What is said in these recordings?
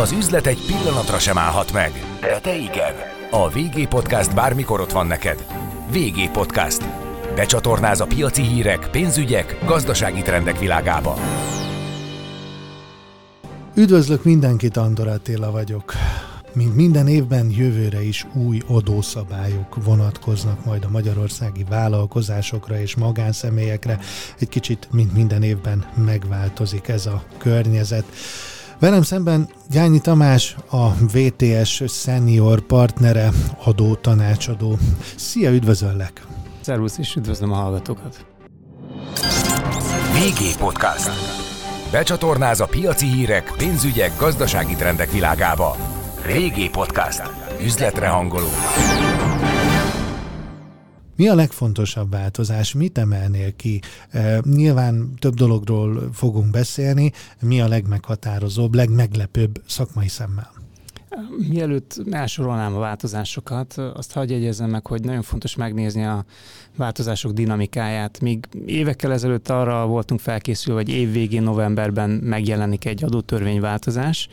Az üzlet egy pillanatra sem állhat meg, de te igen. A VG Podcast bármikor ott van neked. VG Podcast. Becsatornáz a piaci hírek, pénzügyek, gazdasági trendek világába. Üdvözlök mindenkit, Andor Attila vagyok. Mint minden évben jövőre is új adószabályok vonatkoznak majd a magyarországi vállalkozásokra és magánszemélyekre. Egy kicsit, mint minden évben megváltozik ez a környezet. Velem szemben Gyányi Tamás, a VTS senior partnere, adó tanácsadó. Szia, üdvözöllek! Szervusz, és üdvözlöm a hallgatókat! VG Podcast. Becsatornáz a piaci hírek, pénzügyek, gazdasági trendek világába. Régi Podcast. Üzletre hangoló. Mi a legfontosabb változás? Mit emelnél ki? Nyilván több dologról fogunk beszélni. Mi a legmeghatározóbb, legmeglepőbb szakmai szemmel? Mielőtt elsorolnám a változásokat, azt hagyj jegyezzem meg, hogy nagyon fontos megnézni a változások dinamikáját. Míg évekkel ezelőtt arra voltunk felkészülve, hogy év végén novemberben megjelenik egy adótörvényváltozás,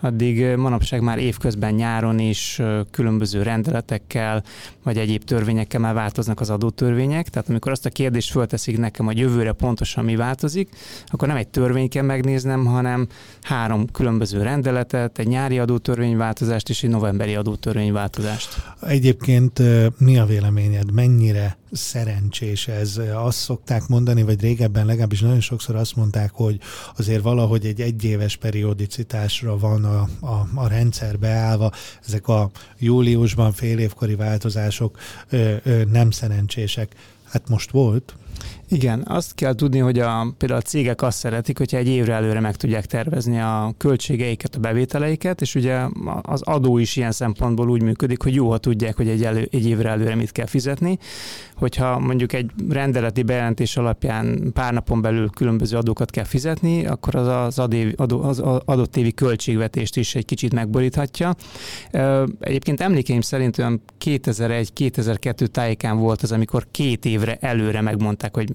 addig manapság már évközben nyáron is különböző rendeletekkel, vagy egyéb törvényekkel már változnak az adótörvények. Tehát amikor azt a kérdést fölteszik nekem, hogy jövőre pontosan mi változik, akkor nem egy törvény kell megnéznem, hanem három különböző rendeletet, egy nyári adótörvényváltozást és egy novemberi adótörvényváltozást. Egyébként mi a véleményed? Mennyire szerencsés ez. Azt szokták mondani, vagy régebben legalábbis nagyon sokszor azt mondták, hogy azért valahogy egy egyéves periodicitásra van a, a, a rendszer beállva. Ezek a júliusban fél évkori változások ö, ö, nem szerencsések. Hát most volt, igen, azt kell tudni, hogy a, például a cégek azt szeretik, hogyha egy évre előre meg tudják tervezni a költségeiket, a bevételeiket, és ugye az adó is ilyen szempontból úgy működik, hogy jó, ha tudják, hogy egy, elő, egy évre előre mit kell fizetni. Hogyha mondjuk egy rendeleti bejelentés alapján pár napon belül különböző adókat kell fizetni, akkor az az, adév, adó, az adott évi költségvetést is egy kicsit megboríthatja. Egyébként emlékeim szerint olyan 2001-2002 tájékán volt az, amikor két évre előre megmondták, hogy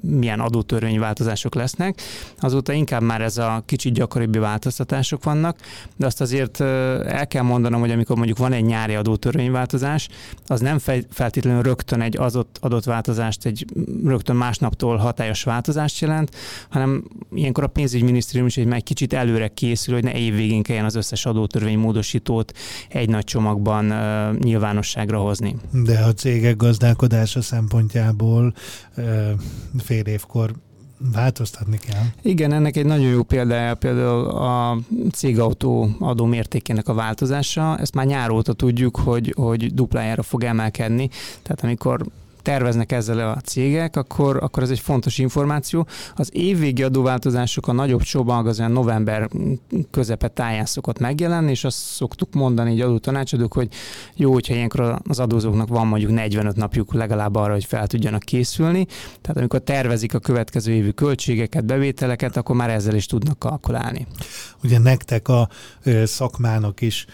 milyen adótörvényváltozások lesznek. Azóta inkább már ez a kicsit gyakoribb változtatások vannak, de azt azért el kell mondanom, hogy amikor mondjuk van egy nyári adótörvényváltozás, az nem feltétlenül rögtön egy adott, adott változást, egy rögtön másnaptól hatályos változást jelent, hanem ilyenkor a pénzügyminisztérium is egy, kicsit előre készül, hogy ne évvégén kelljen az összes adótörvény módosítót egy nagy csomagban nyilvánosságra hozni. De a cégek gazdálkodása szempontjából fél évkor változtatni kell. Igen, ennek egy nagyon jó példája például a cégautó adó mértékének a változása. Ezt már nyár óta tudjuk, hogy, hogy duplájára fog emelkedni. Tehát amikor terveznek ezzel a cégek, akkor, akkor ez egy fontos információ. Az évvégi adóváltozások a nagyobb csomag az olyan november közepe táján szokott megjelenni, és azt szoktuk mondani egy adó tanácsadók, hogy jó, hogyha ilyenkor az adózóknak van mondjuk 45 napjuk legalább arra, hogy fel tudjanak készülni. Tehát amikor tervezik a következő évi költségeket, bevételeket, akkor már ezzel is tudnak kalkulálni. Ugye nektek a szakmának is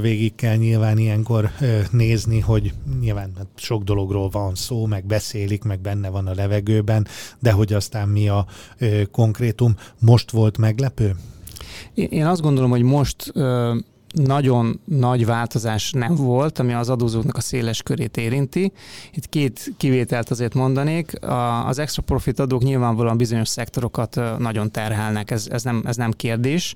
végig kell nyilván ilyenkor nézni, hogy nyilván hát sok dologról van szó, meg beszélik, meg benne van a levegőben, de hogy aztán mi a konkrétum. Most volt meglepő? Én azt gondolom, hogy most nagyon nagy változás nem volt, ami az adózóknak a széles körét érinti. Itt két kivételt azért mondanék. Az extra profit adók nyilvánvalóan bizonyos szektorokat nagyon terhelnek, ez, ez, nem, ez nem kérdés,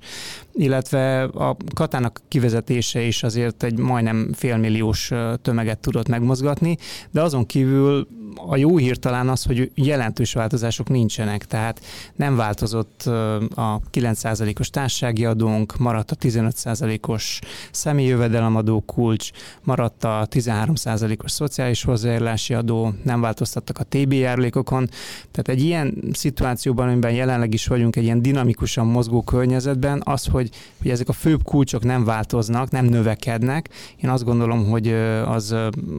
illetve a katának kivezetése is azért egy majdnem félmilliós tömeget tudott megmozgatni, de azon kívül a jó hír talán az, hogy jelentős változások nincsenek, tehát nem változott a 9%-os társasági adónk, maradt a 15%-os személyi kulcs, maradt a 13%-os szociális hozzájárulási adó, nem változtattak a TB járulékokon, tehát egy ilyen szituációban, amiben jelenleg is vagyunk, egy ilyen dinamikusan mozgó környezetben, az, hogy, hogy ezek a főbb kulcsok nem változnak, nem növekednek, én azt gondolom, hogy az,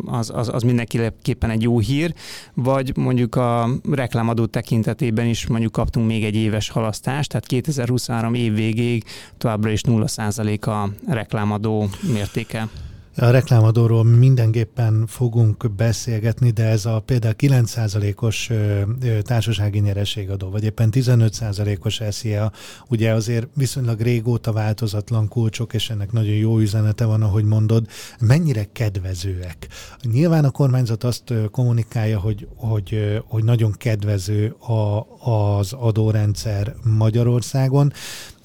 az, az, az mindenképpen egy jó hír, vagy mondjuk a reklámadó tekintetében is mondjuk kaptunk még egy éves halasztást, tehát 2023 év végéig továbbra is 0% a reklámadó mértéke. A reklámadóról mindenképpen fogunk beszélgetni, de ez a például 9%-os társasági nyereségadó, vagy éppen 15%-os SZIA, ugye azért viszonylag régóta változatlan kulcsok, és ennek nagyon jó üzenete van, ahogy mondod, mennyire kedvezőek. Nyilván a kormányzat azt kommunikálja, hogy, hogy, hogy nagyon kedvező a, az adórendszer Magyarországon,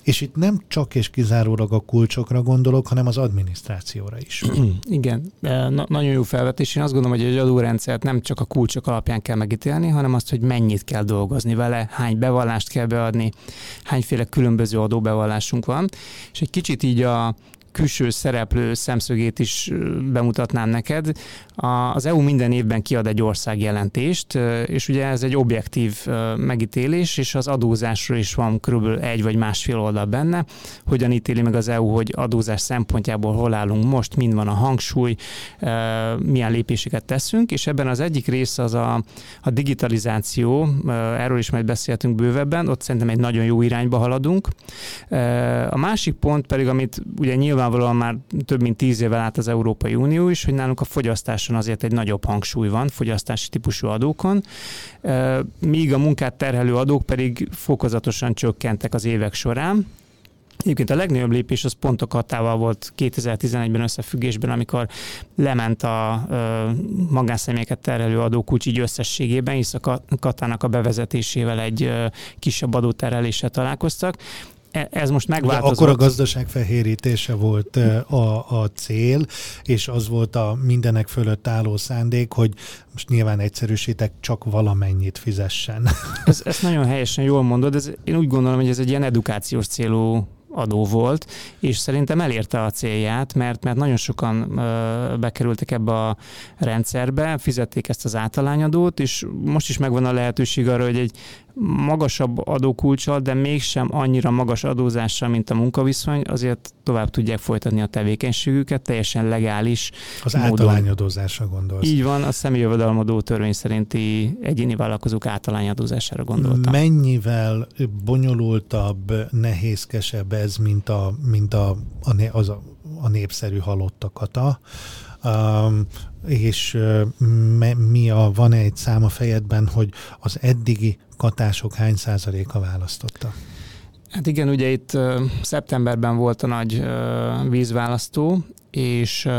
és itt nem csak és kizárólag a kulcsokra gondolok, hanem az adminisztrációra is. Igen, Na, nagyon jó felvetés. Én azt gondolom, hogy egy adórendszert nem csak a kulcsok alapján kell megítélni, hanem azt, hogy mennyit kell dolgozni vele, hány bevallást kell beadni, hányféle különböző adóbevallásunk van. És egy kicsit így a, külső szereplő szemszögét is bemutatnám neked. Az EU minden évben kiad egy országjelentést, és ugye ez egy objektív megítélés, és az adózásról is van kb. egy vagy másfél oldal benne, hogyan ítéli meg az EU, hogy adózás szempontjából hol állunk most, mind van a hangsúly, milyen lépéseket teszünk, és ebben az egyik rész az a, a digitalizáció, erről is majd beszéltünk bővebben, ott szerintem egy nagyon jó irányba haladunk. A másik pont pedig, amit ugye nyilván nyilvánvalóan már több mint tíz éve át az Európai Unió is, hogy nálunk a fogyasztáson azért egy nagyobb hangsúly van, fogyasztási típusú adókon, míg a munkát terhelő adók pedig fokozatosan csökkentek az évek során. Egyébként a legnagyobb lépés az pont a Katával volt 2011-ben összefüggésben, amikor lement a magánszemélyeket terhelő adókulcs így összességében, hisz a Katának a bevezetésével egy kisebb adóterheléssel találkoztak. E, ez most megváltozott. akkor a gazdaság fehérítése volt a, a cél, és az volt a mindenek fölött álló szándék, hogy most nyilván egyszerűsítek, csak valamennyit fizessen. Ez, ezt nagyon helyesen jól mondod, ez, én úgy gondolom, hogy ez egy ilyen edukációs célú adó volt, és szerintem elérte a célját, mert, mert nagyon sokan ö, bekerültek ebbe a rendszerbe, fizették ezt az általányadót, és most is megvan a lehetőség arra, hogy egy magasabb adókulcsal, de mégsem annyira magas adózással, mint a munkaviszony, azért tovább tudják folytatni a tevékenységüket, teljesen legális Az módon. általányadózásra gondolsz. Így van, a személyjövedelmadó törvény szerinti egyéni vállalkozók általányadózására gondoltam. Mennyivel bonyolultabb, nehézkesebb ez, mint a, mint a, a, az a, a népszerű halottakat a Um, és uh, mi a, van egy szám a fejedben, hogy az eddigi katások hány százaléka választotta? Hát igen, ugye itt szeptemberben volt a nagy vízválasztó, és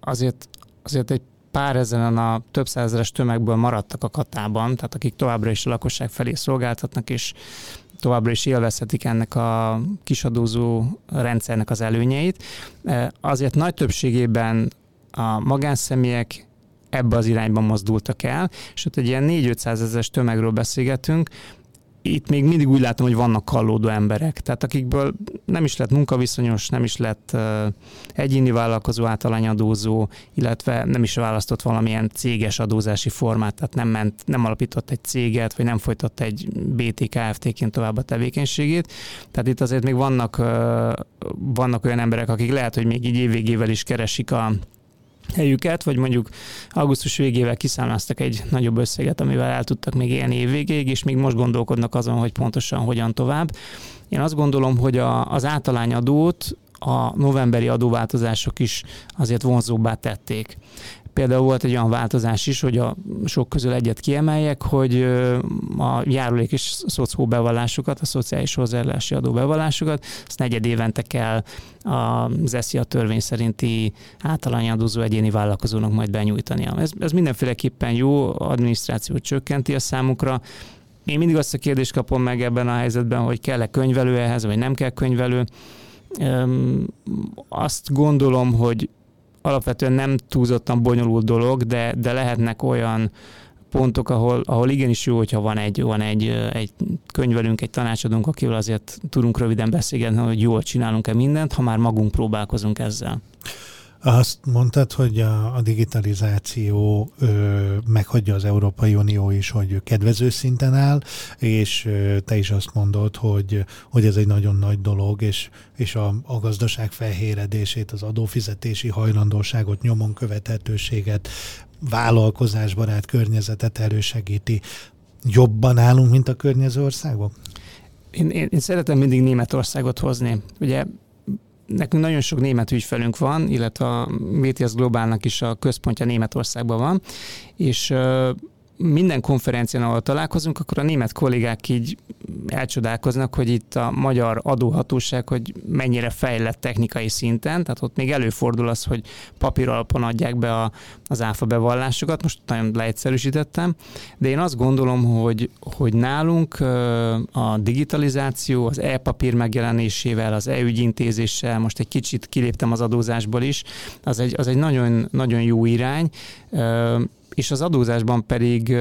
azért, azért egy pár ezeren a több százeres tömegből maradtak a katában, tehát akik továbbra is a lakosság felé szolgáltatnak, és továbbra is élvezhetik ennek a kisadózó rendszernek az előnyeit. Azért nagy többségében a magánszemélyek ebbe az irányba mozdultak el, és ott egy ilyen 4-500 ezeres tömegről beszélgetünk, itt még mindig úgy látom, hogy vannak kallódó emberek, tehát akikből nem is lett munkaviszonyos, nem is lett uh, egyéni vállalkozó általányadózó, illetve nem is választott valamilyen céges adózási formát, tehát nem, ment, nem alapított egy céget, vagy nem folytatta egy BTKFT-ként tovább a tevékenységét. Tehát itt azért még vannak, uh, vannak olyan emberek, akik lehet, hogy még így évvégével is keresik a helyüket, vagy mondjuk augusztus végével kiszámláztak egy nagyobb összeget, amivel el tudtak még élni évvégéig, és még most gondolkodnak azon, hogy pontosan hogyan tovább. Én azt gondolom, hogy a, az általányadót a novemberi adóváltozások is azért vonzóbbá tették. Például volt egy olyan változás is, hogy a sok közül egyet kiemeljek, hogy a járulék és szocó bevallásukat, a szociális hozzájárulási adó bevallásukat, azt negyed évente kell az a törvény szerinti általányadózó egyéni vállalkozónak majd benyújtania. Ez, ez mindenféleképpen jó, adminisztráció csökkenti a számukra, én mindig azt a kérdést kapom meg ebben a helyzetben, hogy kell-e könyvelő ehhez, vagy nem kell könyvelő. Azt gondolom, hogy alapvetően nem túlzottan bonyolult dolog, de, de lehetnek olyan pontok, ahol, ahol igenis jó, hogyha van egy, van egy, egy könyvelünk, egy tanácsadónk, akivel azért tudunk röviden beszélgetni, hogy jól csinálunk-e mindent, ha már magunk próbálkozunk ezzel. Azt mondtad, hogy a, a digitalizáció ö, meghagyja az Európai Unió is, hogy kedvező szinten áll, és ö, te is azt mondod, hogy, hogy ez egy nagyon nagy dolog, és, és a, a gazdaság felhéredését, az adófizetési hajlandóságot, nyomon követhetőséget, vállalkozásbarát környezetet elősegíti. Jobban állunk, mint a környező országok? Én, én, én szeretem mindig Németországot hozni. Ugye nekünk nagyon sok német ügyfelünk van, illetve a VTS Globálnak is a központja Németországban van, és minden konferencián, ahol találkozunk, akkor a német kollégák így elcsodálkoznak, hogy itt a magyar adóhatóság, hogy mennyire fejlett technikai szinten, tehát ott még előfordul az, hogy papír alapon adják be a, az áfa bevallásokat, most nagyon leegyszerűsítettem, de én azt gondolom, hogy, hogy nálunk a digitalizáció, az e-papír megjelenésével, az e-ügyintézéssel, most egy kicsit kiléptem az adózásból is, az egy, az egy nagyon, nagyon jó irány, és az adózásban pedig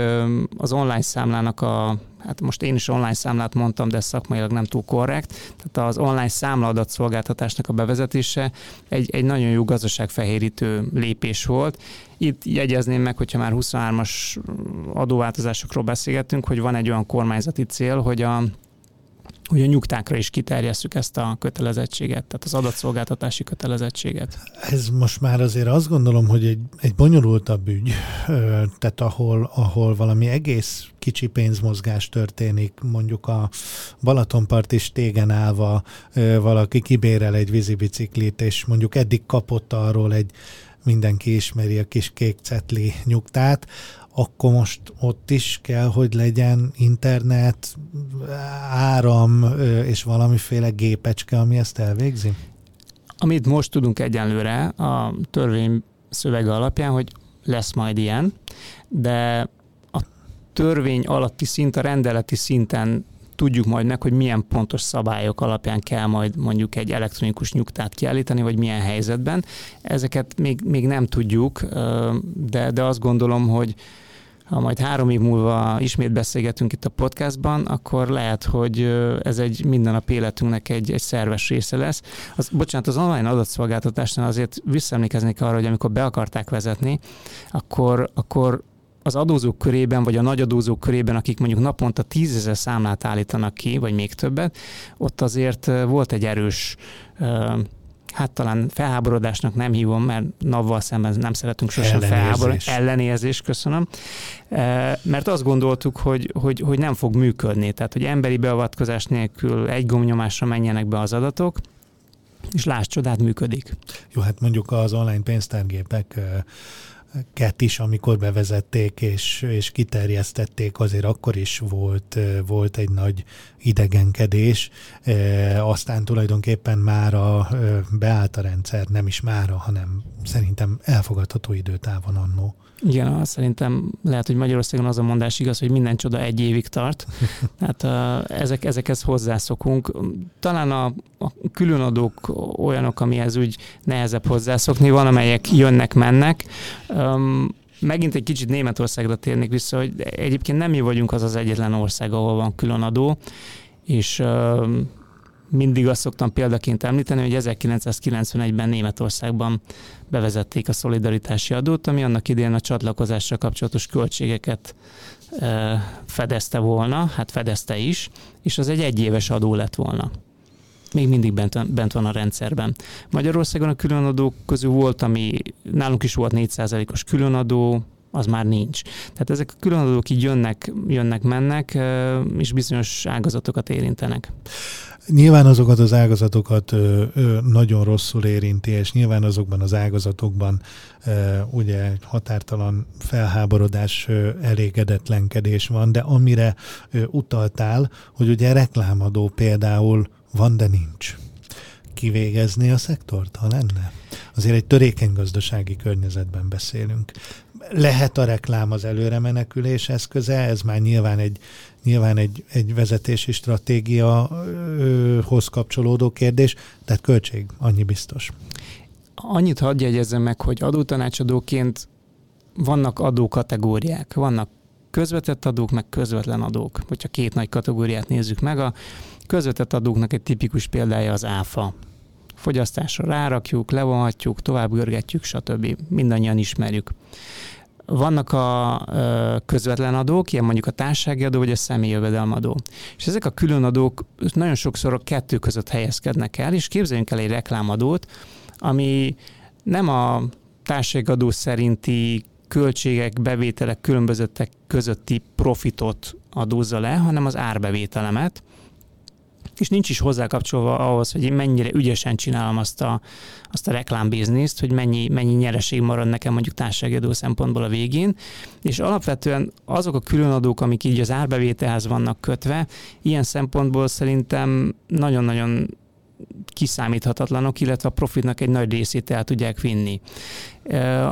az online számlának a, hát most én is online számlát mondtam, de szakmailag nem túl korrekt, tehát az online számlaadat szolgáltatásnak a bevezetése egy, egy nagyon jó gazdaságfehérítő lépés volt. Itt jegyezném meg, hogyha már 23-as adóváltozásokról beszélgettünk, hogy van egy olyan kormányzati cél, hogy a hogy a nyugtákra is kiterjesszük ezt a kötelezettséget, tehát az adatszolgáltatási kötelezettséget. Ez most már azért azt gondolom, hogy egy, egy bonyolultabb ügy, tehát ahol, ahol valami egész kicsi pénzmozgás történik, mondjuk a Balatonparti tégen állva valaki kibérel egy vízibiciklit, és mondjuk eddig kapott arról egy mindenki ismeri a kis kék cetli nyugtát, akkor most ott is kell, hogy legyen internet, áram és valamiféle gépecske, ami ezt elvégzi? Amit most tudunk egyenlőre a törvény szövege alapján, hogy lesz majd ilyen, de a törvény alatti szint, a rendeleti szinten tudjuk majd meg, hogy milyen pontos szabályok alapján kell majd mondjuk egy elektronikus nyugtát kiállítani, vagy milyen helyzetben. Ezeket még, még nem tudjuk, de, de azt gondolom, hogy ha majd három év múlva ismét beszélgetünk itt a podcastban, akkor lehet, hogy ez egy minden nap életünknek egy, egy szerves része lesz. Az, bocsánat, az online adatszolgáltatásnál azért visszaemlékeznék arra, hogy amikor be akarták vezetni, akkor, akkor az adózók körében, vagy a nagy adózók körében, akik mondjuk naponta tízezer számlát állítanak ki, vagy még többet, ott azért volt egy erős hát talán felháborodásnak nem hívom, mert NAV-val szemben nem szeretünk sosem felháborodni. Ellenérzés, köszönöm. E, mert azt gondoltuk, hogy, hogy, hogy nem fog működni, tehát hogy emberi beavatkozás nélkül egy gomnyomásra menjenek be az adatok, és láss csodát, működik. Jó, hát mondjuk az online pénztárgépek ket is, amikor bevezették és, és kiterjesztették, azért akkor is volt, volt egy nagy idegenkedés. Aztán tulajdonképpen már a beállt a rendszer, nem is mára, hanem szerintem elfogadható időtávon annó. Igen, szerintem lehet, hogy Magyarországon az a mondás igaz, hogy minden csoda egy évig tart. Tehát ezek, ezekhez hozzászokunk. Talán a, a különadók olyanok, amihez úgy nehezebb hozzászokni, van, amelyek jönnek, mennek. Um, megint egy kicsit Németországra térnék vissza, hogy egyébként nem mi vagyunk az az egyetlen ország, ahol van különadó, és mindig azt szoktam példaként említeni, hogy 1991-ben Németországban bevezették a szolidaritási adót, ami annak idén a csatlakozással kapcsolatos költségeket e, fedezte volna, hát fedezte is, és az egy egyéves adó lett volna. Még mindig bent, bent van a rendszerben. Magyarországon a különadók közül volt, ami nálunk is volt 4%-os különadó, az már nincs. Tehát ezek a különadók így jönnek, jönnek, mennek, és bizonyos ágazatokat érintenek. Nyilván azokat az ágazatokat nagyon rosszul érinti, és nyilván azokban az ágazatokban ugye határtalan felháborodás, ö, elégedetlenkedés van, de amire utaltál, hogy ugye reklámadó például van, de nincs. Kivégezni a szektort, ha lenne? Azért egy törékeny gazdasági környezetben beszélünk. Lehet a reklám az előre menekülés eszköze, ez már nyilván egy nyilván egy, egy vezetési stratégiahoz kapcsolódó kérdés, tehát költség, annyi biztos. Annyit hadd jegyezzem meg, hogy adótanácsadóként vannak adókategóriák, vannak közvetett adók, meg közvetlen adók. Hogyha két nagy kategóriát nézzük meg, a közvetett adóknak egy tipikus példája az áfa. Fogyasztásra rárakjuk, levonhatjuk, tovább görgetjük, stb. Mindannyian ismerjük. Vannak a közvetlen adók, ilyen mondjuk a társasági adó vagy a személyi jövedelmadó. És ezek a külön adók nagyon sokszor a kettő között helyezkednek el, és képzeljünk el egy reklámadót, ami nem a társasági adó szerinti költségek, bevételek különbözöttek közötti profitot adózza le, hanem az árbevételemet. És nincs is hozzákapcsolva ahhoz, hogy én mennyire ügyesen csinálom azt a, azt a reklámbizniszt, hogy mennyi, mennyi nyereség marad nekem mondjuk társadalmi szempontból a végén, és alapvetően azok a különadók, amik így az árbevételhez vannak kötve, ilyen szempontból szerintem nagyon-nagyon kiszámíthatatlanok, illetve a profitnak egy nagy részét el tudják vinni.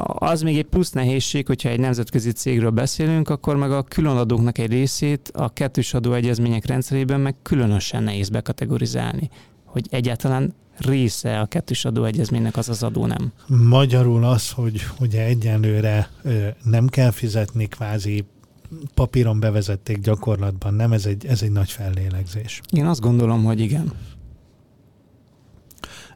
Az még egy plusz nehézség, hogyha egy nemzetközi cégről beszélünk, akkor meg a különadóknak egy részét a kettős adóegyezmények rendszerében meg különösen nehéz bekategorizálni, hogy egyáltalán része a kettős adóegyezménynek az az adó nem. Magyarul az, hogy ugye egyenlőre nem kell fizetni kvázi papíron bevezették gyakorlatban, nem? Ez egy, ez egy nagy fellélegzés. Én azt gondolom, hogy igen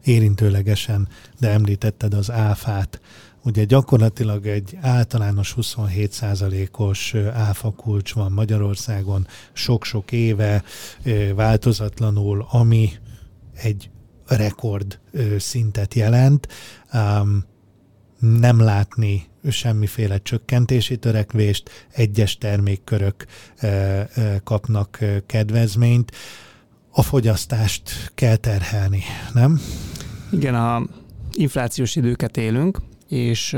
érintőlegesen, de említetted az áfát. Ugye gyakorlatilag egy általános 27%-os áfa kulcs van Magyarországon sok-sok éve változatlanul, ami egy rekord szintet jelent. Nem látni semmiféle csökkentési törekvést, egyes termékkörök kapnak kedvezményt a fogyasztást kell terhelni, nem? Igen, a inflációs időket élünk, és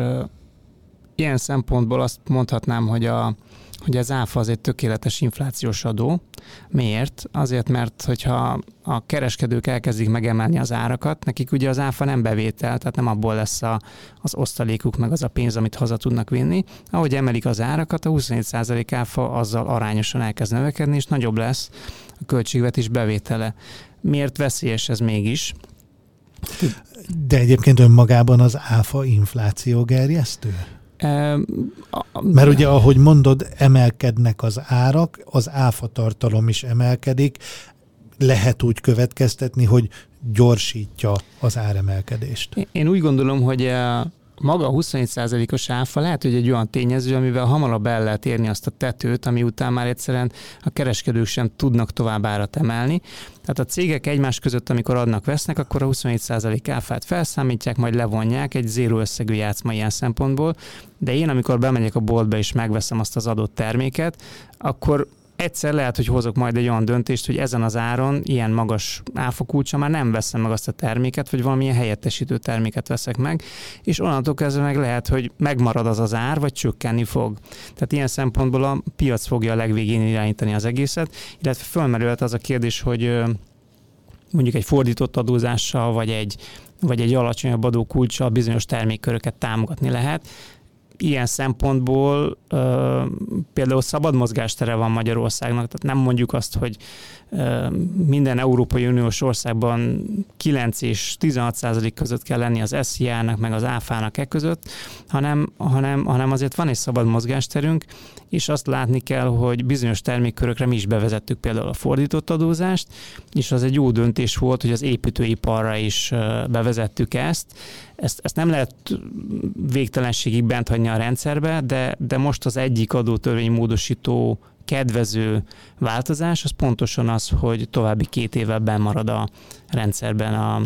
ilyen szempontból azt mondhatnám, hogy a, hogy az áfa az egy tökéletes inflációs adó. Miért? Azért, mert hogyha a kereskedők elkezdik megemelni az árakat, nekik ugye az áfa nem bevétel, tehát nem abból lesz a, az osztalékuk, meg az a pénz, amit haza tudnak vinni. Ahogy emelik az árakat, a 27% áfa azzal arányosan elkezd növekedni, és nagyobb lesz a költségvetés bevétele. Miért veszélyes ez mégis? De egyébként önmagában az áfa infláció gerjesztő? Mert ugye, ahogy mondod, emelkednek az árak, az áfa tartalom is emelkedik, lehet úgy következtetni, hogy gyorsítja az áremelkedést. Én úgy gondolom, hogy maga a 27%-os áfa lehet, hogy egy olyan tényező, amivel hamarabb el lehet érni azt a tetőt, ami után már egyszerűen a kereskedők sem tudnak tovább árat emelni. Tehát a cégek egymás között, amikor adnak, vesznek, akkor a 27% áfát felszámítják, majd levonják egy zéró összegű játszma ilyen szempontból, de én, amikor bemegyek a boltba és megveszem azt az adott terméket, akkor egyszer lehet, hogy hozok majd egy olyan döntést, hogy ezen az áron, ilyen magas áfakulcsa már nem veszem meg azt a terméket, vagy valamilyen helyettesítő terméket veszek meg, és onnantól kezdve meg lehet, hogy megmarad az az ár, vagy csökkenni fog. Tehát ilyen szempontból a piac fogja a legvégén irányítani az egészet, illetve fölmerülhet az a kérdés, hogy mondjuk egy fordított adózással, vagy egy, vagy egy alacsonyabb adókulcssal bizonyos termékköröket támogatni lehet ilyen szempontból ö, például szabad mozgástere van Magyarországnak, tehát nem mondjuk azt, hogy ö, minden Európai Uniós országban 9 és 16 százalék között kell lenni az SZIA-nak, meg az ÁFA-nak e között, hanem, hanem, hanem azért van egy szabad mozgásterünk, és azt látni kell, hogy bizonyos termékkörökre mi is bevezettük például a fordított adózást, és az egy jó döntés volt, hogy az építőiparra is bevezettük ezt, ezt, ezt nem lehet végtelenségig bent hagyni a rendszerbe, de, de most az egyik adótörvény módosító kedvező változás, az pontosan az, hogy további két évvel marad a rendszerben a,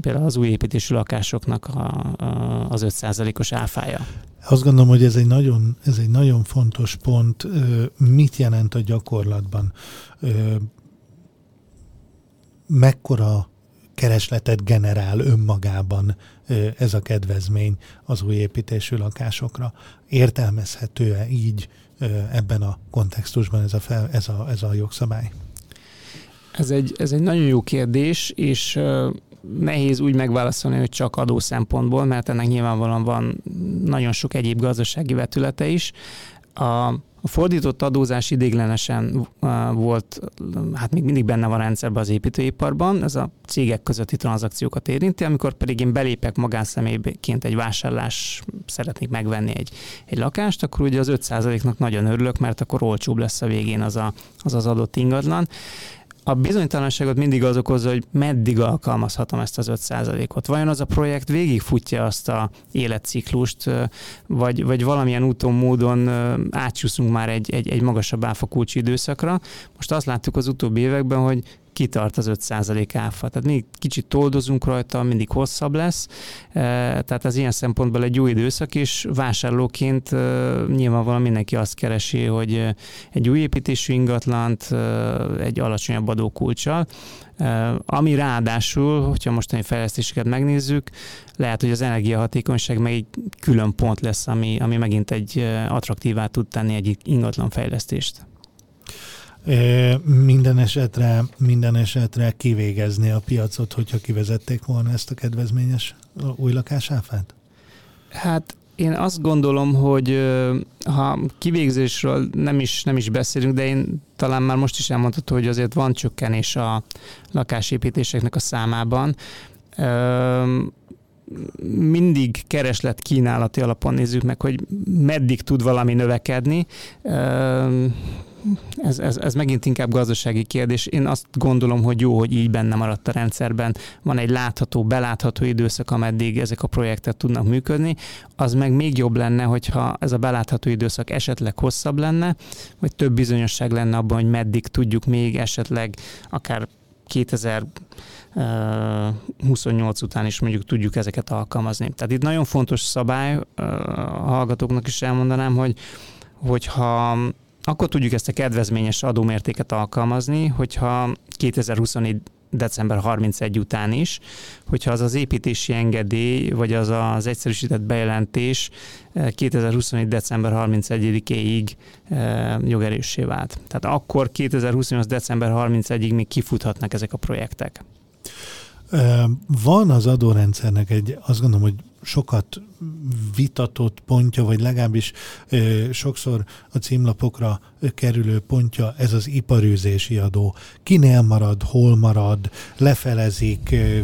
például az új építésű lakásoknak a, a, az 5%-os áfája. Azt gondolom, hogy ez egy, nagyon, ez egy nagyon fontos pont. Mit jelent a gyakorlatban? Mekkora keresletet generál önmagában ez a kedvezmény az új építésű lakásokra. Értelmezhető-e így ebben a kontextusban ez a, fel, ez a, ez a jogszabály? Ez egy, ez egy nagyon jó kérdés, és nehéz úgy megválaszolni, hogy csak adó szempontból, mert ennek nyilvánvalóan van nagyon sok egyéb gazdasági vetülete is. A, a fordított adózás idéglenesen volt, hát még mindig benne van rendszerben az építőiparban, ez a cégek közötti tranzakciókat érinti, amikor pedig én belépek magánszemélyként egy vásárlás, szeretnék megvenni egy, egy lakást, akkor ugye az 5%-nak nagyon örülök, mert akkor olcsóbb lesz a végén az a, az, az adott ingatlan a bizonytalanságot mindig az okozza, hogy meddig alkalmazhatom ezt az 5%-ot. Vajon az a projekt végigfutja azt a életciklust, vagy, vagy valamilyen úton, módon átsúszunk már egy, egy, egy magasabb áfakulcsi időszakra. Most azt láttuk az utóbbi években, hogy kitart az 5% áfa. Tehát még kicsit toldozunk rajta, mindig hosszabb lesz, tehát ez ilyen szempontból egy új időszak, és vásárlóként nyilvánvalóan mindenki azt keresi, hogy egy új építésű ingatlant egy alacsonyabb adókulcsal, ami ráadásul, hogyha mostani fejlesztéseket megnézzük, lehet, hogy az energiahatékonyság meg egy külön pont lesz, ami, ami megint egy attraktívá tud tenni egy ingatlan fejlesztést. Minden esetre, minden esetre kivégezni a piacot, hogyha kivezették volna ezt a kedvezményes új lakásáfát? Hát én azt gondolom, hogy ha kivégzésről nem is, nem is beszélünk, de én talán már most is elmondható, hogy azért van csökkenés a lakásépítéseknek a számában. Mindig kereslet kínálati alapon nézzük meg, hogy meddig tud valami növekedni ez, ez, ez megint inkább gazdasági kérdés. Én azt gondolom, hogy jó, hogy így benne maradt a rendszerben. Van egy látható, belátható időszak, ameddig ezek a projektek tudnak működni. Az meg még jobb lenne, hogyha ez a belátható időszak esetleg hosszabb lenne, vagy több bizonyosság lenne abban, hogy meddig tudjuk még esetleg akár 2000 28 után is mondjuk tudjuk ezeket alkalmazni. Tehát itt nagyon fontos szabály, a hallgatóknak is elmondanám, hogy hogyha akkor tudjuk ezt a kedvezményes adómértéket alkalmazni, hogyha 2024 december 31 után is, hogyha az az építési engedély, vagy az az egyszerűsített bejelentés 2024. Eh, december 31-éig eh, jogerőssé vált. Tehát akkor 2028. december 31-ig még kifuthatnak ezek a projektek. Van az adórendszernek egy, azt gondolom, hogy sokat vitatott pontja, vagy legalábbis ö, sokszor a címlapokra kerülő pontja, ez az iparűzési adó. Kinél marad, hol marad, lefelezik, ö,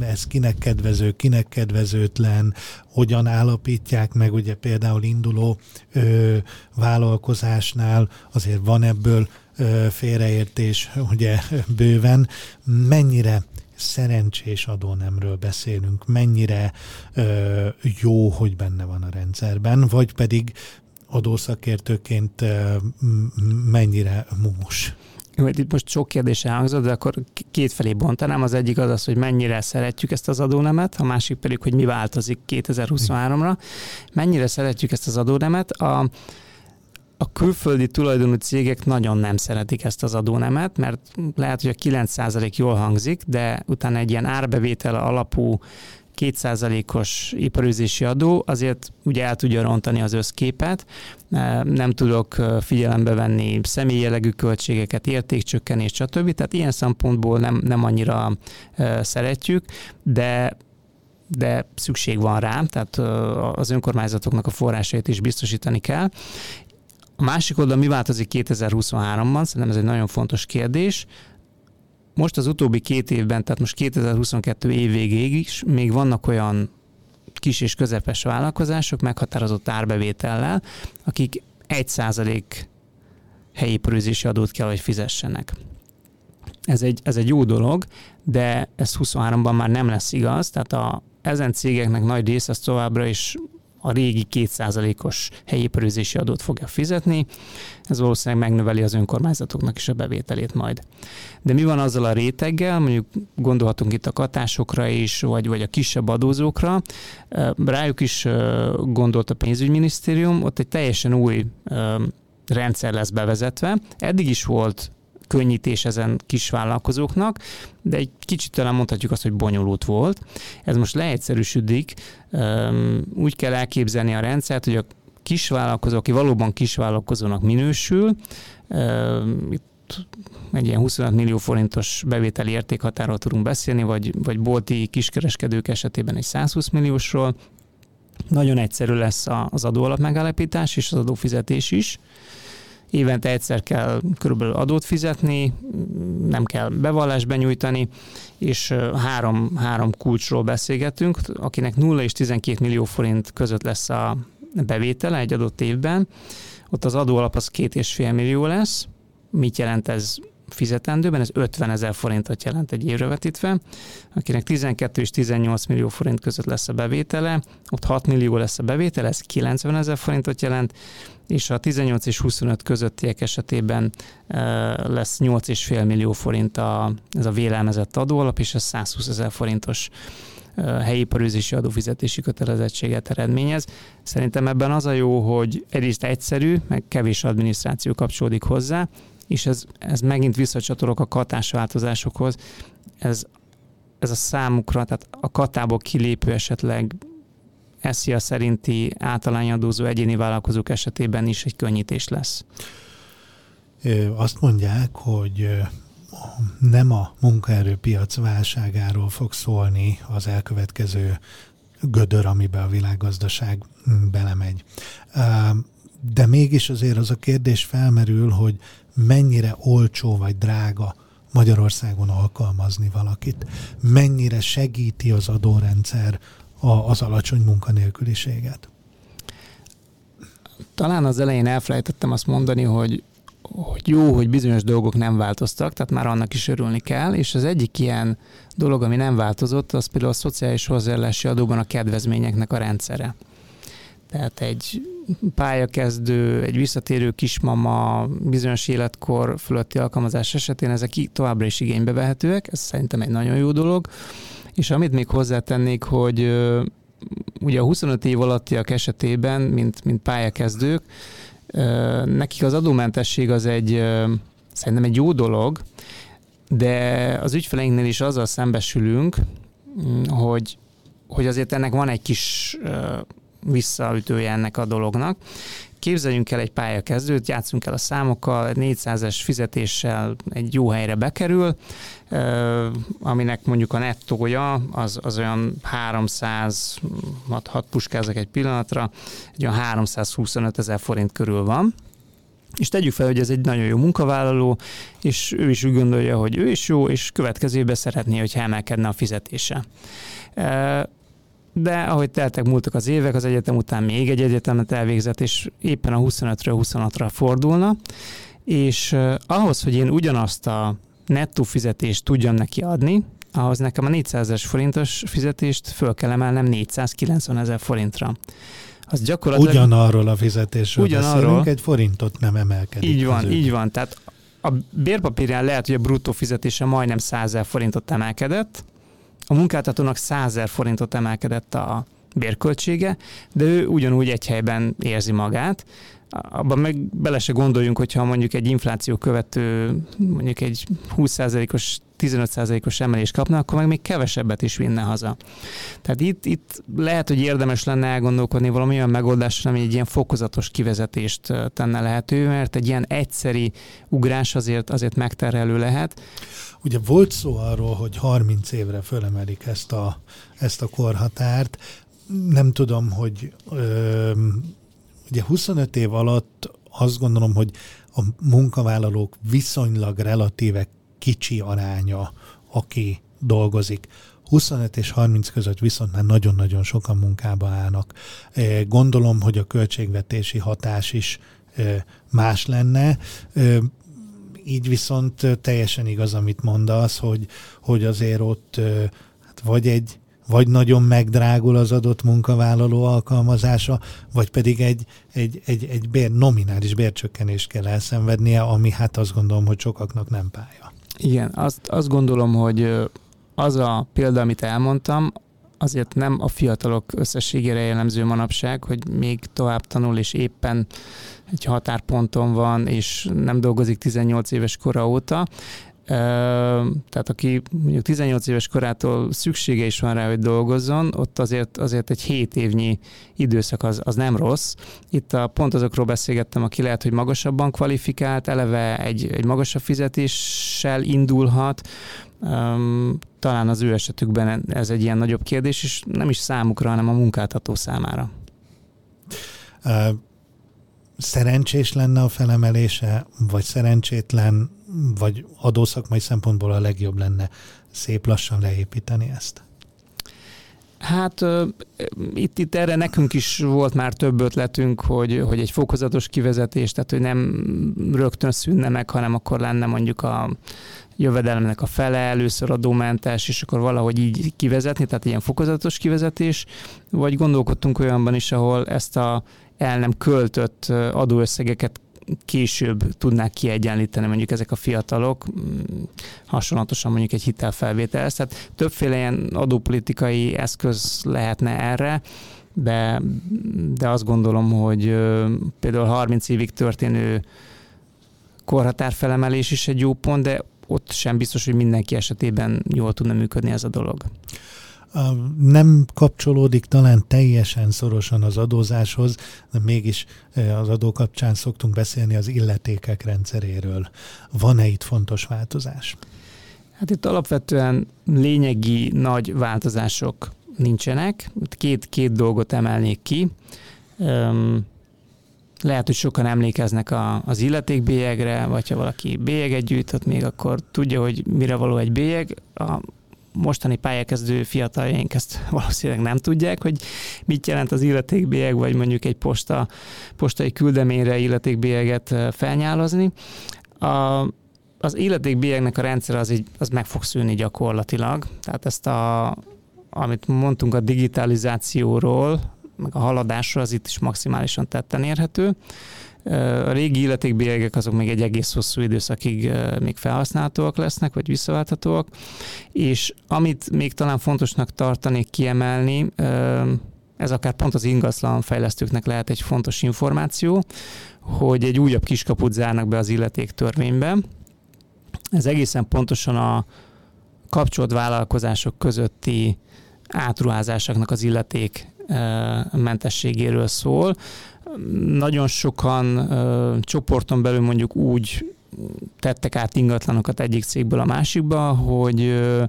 ez kinek kedvező, kinek kedvezőtlen, hogyan állapítják meg, ugye például induló ö, vállalkozásnál azért van ebből ö, félreértés, ugye bőven, mennyire szerencsés adónemről beszélünk, mennyire ö, jó, hogy benne van a rendszerben, vagy pedig adószakértőként ö, mennyire mumus. Itt most sok kérdés elhangzott, de akkor két felé bontanám. Az egyik az az, hogy mennyire szeretjük ezt az adónemet, a másik pedig, hogy mi változik 2023-ra. Mennyire szeretjük ezt az adónemet. A, a külföldi tulajdonú cégek nagyon nem szeretik ezt az adónemet, mert lehet, hogy a 9% jól hangzik, de utána egy ilyen árbevétel alapú 2%-os iparőzési adó azért ugye el tudja rontani az összképet, nem tudok figyelembe venni személyjelegű költségeket, értékcsökkenés, stb. Tehát ilyen szempontból nem, nem annyira szeretjük, de de szükség van rá, tehát az önkormányzatoknak a forrásait is biztosítani kell, a másik oldal mi változik 2023-ban? Szerintem ez egy nagyon fontos kérdés. Most az utóbbi két évben, tehát most 2022 év végéig is még vannak olyan kis és közepes vállalkozások meghatározott árbevétellel, akik 1% helyi prőzési adót kell, hogy fizessenek. Ez egy, ez egy jó dolog, de ez 23-ban már nem lesz igaz, tehát a, ezen cégeknek nagy része az továbbra is a régi 2%-os helyi perőzési adót fogja fizetni, ez valószínűleg megnöveli az önkormányzatoknak is a bevételét majd. De mi van azzal a réteggel, mondjuk gondolhatunk itt a katásokra is, vagy, vagy a kisebb adózókra, rájuk is gondolt a pénzügyminisztérium, ott egy teljesen új rendszer lesz bevezetve. Eddig is volt könnyítés ezen kis vállalkozóknak, de egy kicsit talán mondhatjuk azt, hogy bonyolult volt. Ez most leegyszerűsödik, úgy kell elképzelni a rendszert, hogy a kisvállalkozó, aki valóban kisvállalkozónak minősül, egy ilyen 25 millió forintos bevételi értékhatáról tudunk beszélni, vagy, vagy bolti kiskereskedők esetében egy 120 milliósról. Nagyon egyszerű lesz az adóalap megállapítás és az adófizetés is évente egyszer kell körülbelül adót fizetni, nem kell bevallást benyújtani, és három, három kulcsról beszélgetünk, akinek 0 és 12 millió forint között lesz a bevétele egy adott évben, ott az adóalap az két és fél millió lesz. Mit jelent ez fizetendőben, ez 50 ezer forintot jelent egy évre vetítve, akinek 12 és 18 millió forint között lesz a bevétele, ott 6 millió lesz a bevétele, ez 90 ezer forintot jelent, és a 18 és 25 közöttiek esetében lesz 8,5 millió forint a, ez a vélelmezett adóalap, és ez 120 ezer forintos helyi parűzési adófizetési kötelezettséget eredményez. Szerintem ebben az a jó, hogy egyrészt egyszerű, meg kevés adminisztráció kapcsolódik hozzá, és ez, ez megint visszacsatolok a katásváltozásokhoz. Ez, ez a számukra, tehát a katából kilépő esetleg SZIA szerinti általányadózó egyéni vállalkozók esetében is egy könnyítés lesz. Azt mondják, hogy nem a munkaerőpiac válságáról fog szólni az elkövetkező gödör, amiben a világgazdaság belemegy. De mégis azért az a kérdés felmerül, hogy mennyire olcsó vagy drága Magyarországon alkalmazni valakit. Mennyire segíti az adórendszer az alacsony munkanélküliséget? Talán az elején elfelejtettem azt mondani, hogy hogy jó, hogy bizonyos dolgok nem változtak, tehát már annak is örülni kell, és az egyik ilyen dolog, ami nem változott, az például a szociális hozzájárulási adóban a kedvezményeknek a rendszere. Tehát egy pályakezdő, egy visszatérő kismama, bizonyos életkor fölötti alkalmazás esetén ezek továbbra is igénybe vehetőek, ez szerintem egy nagyon jó dolog. És amit még hozzátennék, hogy ugye a 25 év alattiak esetében, mint, mint pályakezdők, nekik az adómentesség az egy szerintem egy jó dolog, de az ügyfeleinknél is azzal szembesülünk, mm, hogy, hogy azért ennek van egy kis visszaütője ennek a dolognak. Képzeljünk el egy pályakezdőt, játszunk el a számokkal, 400-es fizetéssel egy jó helyre bekerül, aminek mondjuk a nettója az, az olyan 300, hat, hat puskázak egy pillanatra, egy olyan 325 ezer forint körül van. És tegyük fel, hogy ez egy nagyon jó munkavállaló, és ő is úgy gondolja, hogy ő is jó, és következőben szeretné, hogy emelkedne a fizetése de ahogy teltek múltak az évek, az egyetem után még egy egyetemet elvégzett, és éppen a 25-ről 26-ra fordulna, és ahhoz, hogy én ugyanazt a nettó fizetést tudjam neki adni, ahhoz nekem a 400 ezer forintos fizetést föl kell emelnem 490 ezer forintra. Az gyakorlatilag... Ugyanarról a fizetésről ugyanarról, beszélünk, egy forintot nem emelkedik. Így van, így van. Tehát a bérpapírján lehet, hogy a bruttó fizetése majdnem 100 ezer forintot emelkedett, a munkáltatónak 100 forintot emelkedett a bérköltsége, de ő ugyanúgy egy helyben érzi magát. Abban meg bele se gondoljunk, hogyha mondjuk egy infláció követő, mondjuk egy 20%-os 15%-os emelést kapna, akkor meg még kevesebbet is vinne haza. Tehát itt, itt lehet, hogy érdemes lenne elgondolkodni valami olyan megoldásra, ami egy ilyen fokozatos kivezetést tenne lehető, mert egy ilyen egyszeri ugrás azért, azért megterhelő lehet. Ugye volt szó arról, hogy 30 évre fölemelik ezt a, ezt a korhatárt. Nem tudom, hogy ö, ugye 25 év alatt azt gondolom, hogy a munkavállalók viszonylag relatíve kicsi aránya, aki dolgozik. 25 és 30 között viszont már nagyon-nagyon sokan munkába állnak. Gondolom, hogy a költségvetési hatás is más lenne így viszont teljesen igaz, amit mondasz, hogy, hogy azért ott hát vagy egy vagy nagyon megdrágul az adott munkavállaló alkalmazása, vagy pedig egy, egy, egy, egy bér, nominális bércsökkenést kell elszenvednie, ami hát azt gondolom, hogy sokaknak nem pálya. Igen, azt, azt gondolom, hogy az a példa, amit elmondtam, azért nem a fiatalok összességére jellemző manapság, hogy még tovább tanul, és éppen egy határponton van, és nem dolgozik 18 éves kora óta. Tehát aki mondjuk 18 éves korától szüksége is van rá, hogy dolgozzon, ott azért, azért egy 7 évnyi időszak az, az nem rossz. Itt a, pont azokról beszélgettem, aki lehet, hogy magasabban kvalifikált, eleve egy, egy magasabb fizetéssel indulhat, talán az ő esetükben ez egy ilyen nagyobb kérdés, és nem is számukra, hanem a munkáltató számára. Szerencsés lenne a felemelése, vagy szerencsétlen, vagy adószakmai szempontból a legjobb lenne szép lassan leépíteni ezt? Hát itt, itt erre nekünk is volt már több ötletünk, hogy, hogy egy fokozatos kivezetés, tehát hogy nem rögtön szűnne meg, hanem akkor lenne mondjuk a jövedelemnek a fele, először adómentes, és akkor valahogy így kivezetni, tehát ilyen fokozatos kivezetés, vagy gondolkodtunk olyanban is, ahol ezt a el nem költött adóösszegeket később tudnák kiegyenlíteni mondjuk ezek a fiatalok, mm, hasonlatosan mondjuk egy hitelfelvételhez. Tehát többféle ilyen adópolitikai eszköz lehetne erre, de, de azt gondolom, hogy például 30 évig történő korhatárfelemelés is egy jó pont, de ott sem biztos, hogy mindenki esetében jól tudna működni ez a dolog nem kapcsolódik talán teljesen szorosan az adózáshoz, de mégis az adó kapcsán szoktunk beszélni az illetékek rendszeréről. Van-e itt fontos változás? Hát itt alapvetően lényegi nagy változások nincsenek. Két, két dolgot emelnék ki. Lehet, hogy sokan emlékeznek a, az illetékbélyegre, vagy ha valaki bélyeget gyűjtött még, akkor tudja, hogy mire való egy bélyeg. A mostani pályakezdő fiataljaink ezt valószínűleg nem tudják, hogy mit jelent az illetékbélyeg, vagy mondjuk egy posta, postai küldeményre illetékbélyeget felnyálozni. A, az illetékbélyegnek a rendszer az, így, az meg fog szűnni gyakorlatilag. Tehát ezt a, amit mondtunk a digitalizációról, meg a haladásról, az itt is maximálisan tetten érhető. A régi illetékbélyegek azok még egy egész hosszú időszakig még felhasználhatóak lesznek, vagy visszaválthatóak, és amit még talán fontosnak tartanék kiemelni, ez akár pont az ingatlan fejlesztőknek lehet egy fontos információ, hogy egy újabb kiskaput zárnak be az illeték törvénybe. Ez egészen pontosan a kapcsolt vállalkozások közötti átruházásoknak az illeték mentességéről szól nagyon sokan ö, csoporton belül mondjuk úgy tettek át ingatlanokat egyik cégből a másikba, hogy ö,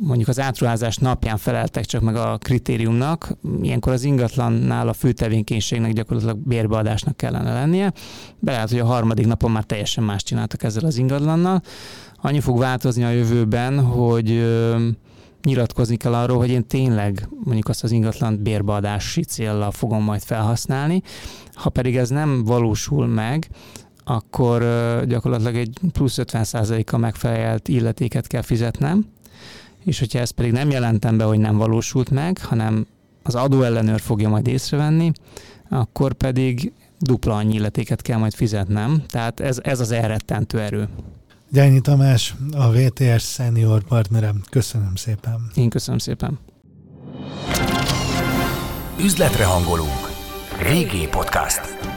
mondjuk az átruházás napján feleltek csak meg a kritériumnak, ilyenkor az ingatlannál a fő tevékenységnek gyakorlatilag bérbeadásnak kellene lennie, de hogy a harmadik napon már teljesen más csináltak ezzel az ingatlannal. Annyi fog változni a jövőben, hogy nyilatkozni kell arról, hogy én tényleg mondjuk azt az ingatlan bérbeadási célra fogom majd felhasználni. Ha pedig ez nem valósul meg, akkor gyakorlatilag egy plusz 50%-a megfelelt illetéket kell fizetnem, és hogyha ezt pedig nem jelentem be, hogy nem valósult meg, hanem az adóellenőr fogja majd észrevenni, akkor pedig dupla annyi illetéket kell majd fizetnem. Tehát ez, ez az elrettentő erő. Gyányi Tamás, a VTS senior partnerem. Köszönöm szépen. Én köszönöm szépen. Üzletre hangolunk. Régi podcast.